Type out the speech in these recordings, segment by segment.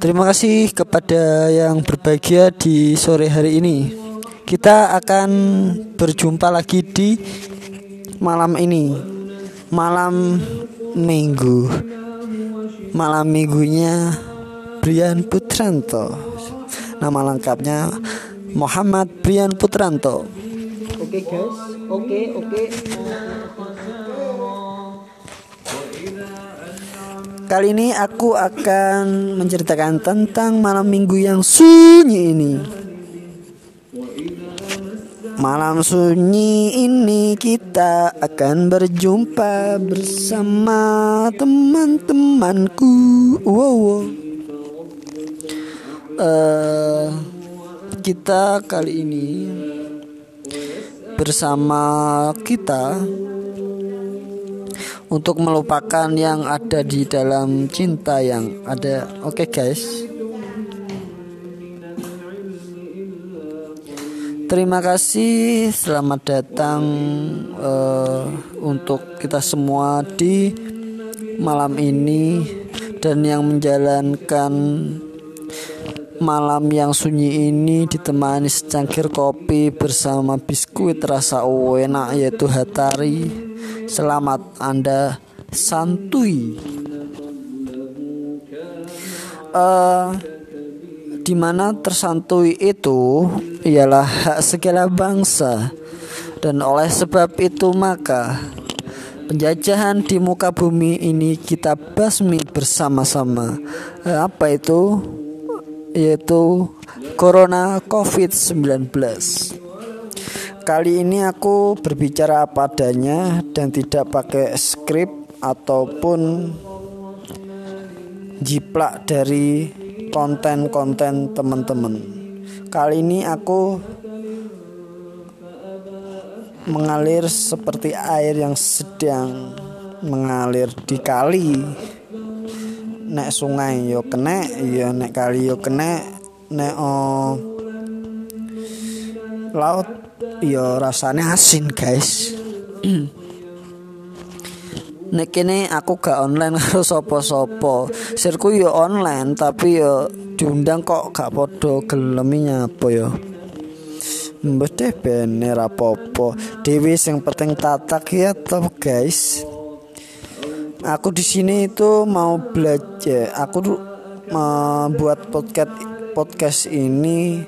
Terima kasih kepada yang berbahagia di sore hari ini. Kita akan berjumpa lagi di malam ini. Malam Minggu. Malam Minggunya Brian Putranto. Nama lengkapnya Muhammad Brian Putranto. Oke guys, oke oke. Kali ini aku akan menceritakan tentang malam minggu yang sunyi ini. Malam sunyi ini kita akan berjumpa bersama teman-temanku. Wow. wow. Uh, kita kali ini bersama kita untuk melupakan yang ada di dalam cinta yang ada. Oke, okay, guys. Terima kasih, selamat datang uh, untuk kita semua di malam ini dan yang menjalankan malam yang sunyi ini ditemani secangkir kopi bersama biskuit rasa enak yaitu Hatari. Selamat Anda santuy. Uh, di mana tersantui itu ialah hak segala bangsa dan oleh sebab itu maka penjajahan di muka bumi ini kita basmi bersama-sama. Uh, apa itu? Yaitu Corona COVID-19. Kali ini aku berbicara apa adanya dan tidak pakai skrip ataupun jiplak dari konten-konten teman-teman. Kali ini aku mengalir seperti air yang sedang mengalir di kali. Nek sungai yo kene, ya nek kali yo kene, nek oh, laut yo rasanya asin guys Nek kene aku gak online karo sopo-sopo. Sirku yo online tapi yo diundang kok gak podo geleminya apa yo. Mbah deh bener apa-apa. Dewi sing penting tatak ya toh guys. Aku di sini itu mau belajar. Aku membuat podcast podcast ini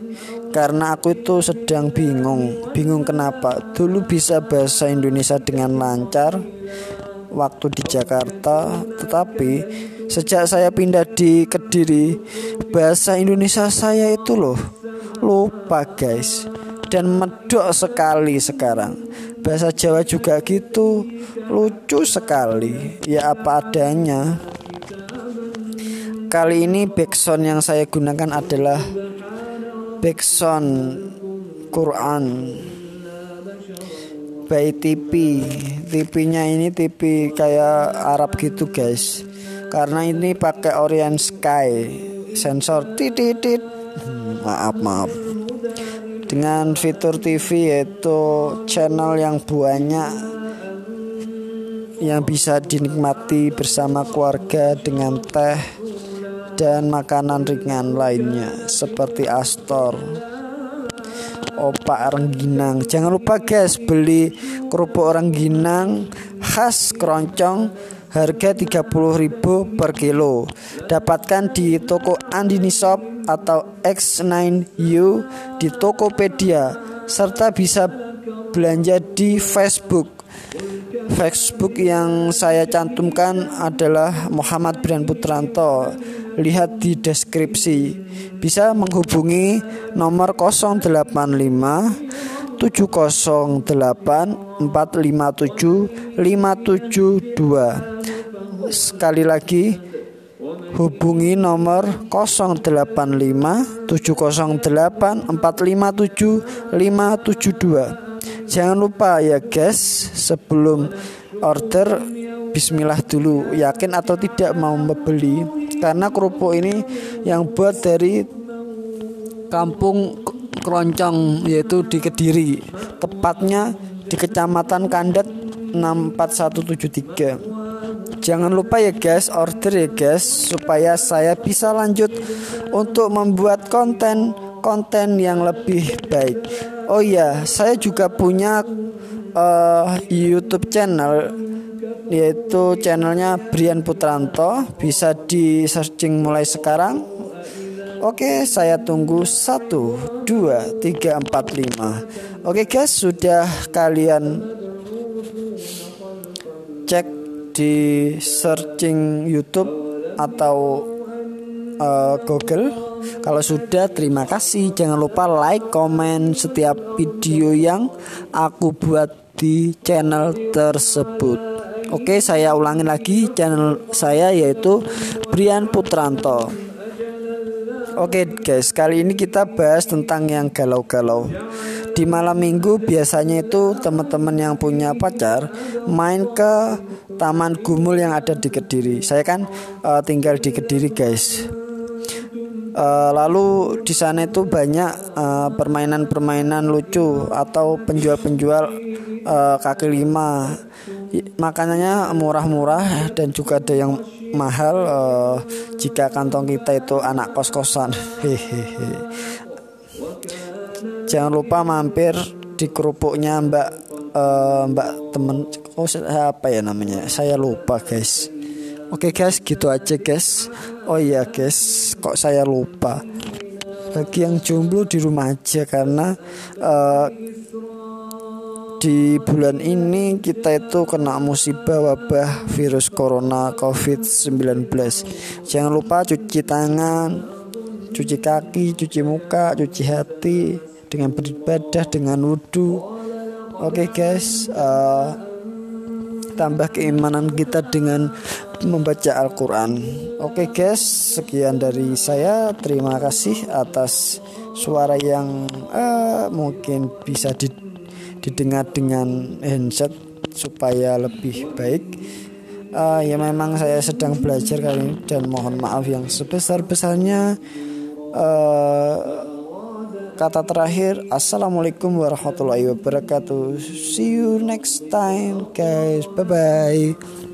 karena aku itu sedang bingung. Bingung kenapa? Dulu bisa bahasa Indonesia dengan lancar waktu di Jakarta, tetapi sejak saya pindah di Kediri, bahasa Indonesia saya itu loh lupa guys dan medok sekali sekarang. Bahasa Jawa juga gitu, lucu sekali. Ya apa adanya. Kali ini backsound yang saya gunakan adalah backsound Quran. By TV TV-nya ini TV kayak Arab gitu guys. Karena ini pakai Orient Sky sensor. Titit hmm, maaf maaf dengan fitur TV yaitu channel yang banyak yang bisa dinikmati bersama keluarga dengan teh dan makanan ringan lainnya seperti Astor, opak rengginang. Jangan lupa guys beli kerupuk rengginang khas keroncong harga 30.000 per kilo. Dapatkan di toko Andini Shop atau X9U di Tokopedia serta bisa belanja di Facebook. Facebook yang saya cantumkan adalah Muhammad Brian Putranto lihat di deskripsi. Bisa menghubungi nomor 085 708 457 572. Sekali lagi hubungi nomor 085 708 457 572. Jangan lupa ya guys sebelum order Bismillah dulu. Yakin atau tidak mau membeli? Karena kerupuk ini yang buat dari kampung Keroncong yaitu di Kediri. Tepatnya di Kecamatan Kandet 64173 Jangan lupa ya guys, order ya guys supaya saya bisa lanjut untuk membuat konten-konten yang lebih baik. Oh iya, saya juga punya uh, YouTube channel yaitu channelnya Brian Putranto. Bisa di searching mulai sekarang. Oke, saya tunggu 1, 2, 3, 4, 5 Oke guys, sudah kalian cek di searching YouTube atau uh, Google. Kalau sudah, terima kasih. Jangan lupa like, komen setiap video yang aku buat di channel tersebut. Oke, saya ulangi lagi channel saya yaitu Brian Putranto. Oke guys, kali ini kita bahas tentang yang galau-galau. Di malam minggu biasanya itu teman-teman yang punya pacar main ke Taman Gumul yang ada di Kediri. Saya kan uh, tinggal di Kediri guys. Uh, lalu di sana itu banyak eh, permainan-permainan uh, lucu atau penjual-penjual uh, kaki lima makanannya murah-murah dan juga ada yang mahal uh, jika kantong kita itu anak kos-kosan. Hehehe. Jangan lupa mampir di kerupuknya Mbak uh, Mbak temen oh apa ya namanya? Saya lupa, guys. Oke, guys, gitu aja, guys. Oh iya, guys, kok saya lupa. Bagi yang jomblo di rumah aja karena uh, di bulan ini kita itu kena musibah wabah virus corona COVID-19. Jangan lupa cuci tangan, cuci kaki, cuci muka, cuci hati dengan beribadah dengan wudhu. Oke okay guys, uh, tambah keimanan kita dengan membaca Al-Quran. Oke okay guys, sekian dari saya. Terima kasih atas suara yang uh, mungkin bisa di didengar dengan handset supaya lebih baik uh, ya memang saya sedang belajar kali ini dan mohon maaf yang sebesar besarnya uh, kata terakhir assalamualaikum warahmatullahi wabarakatuh. See you next time guys. Bye bye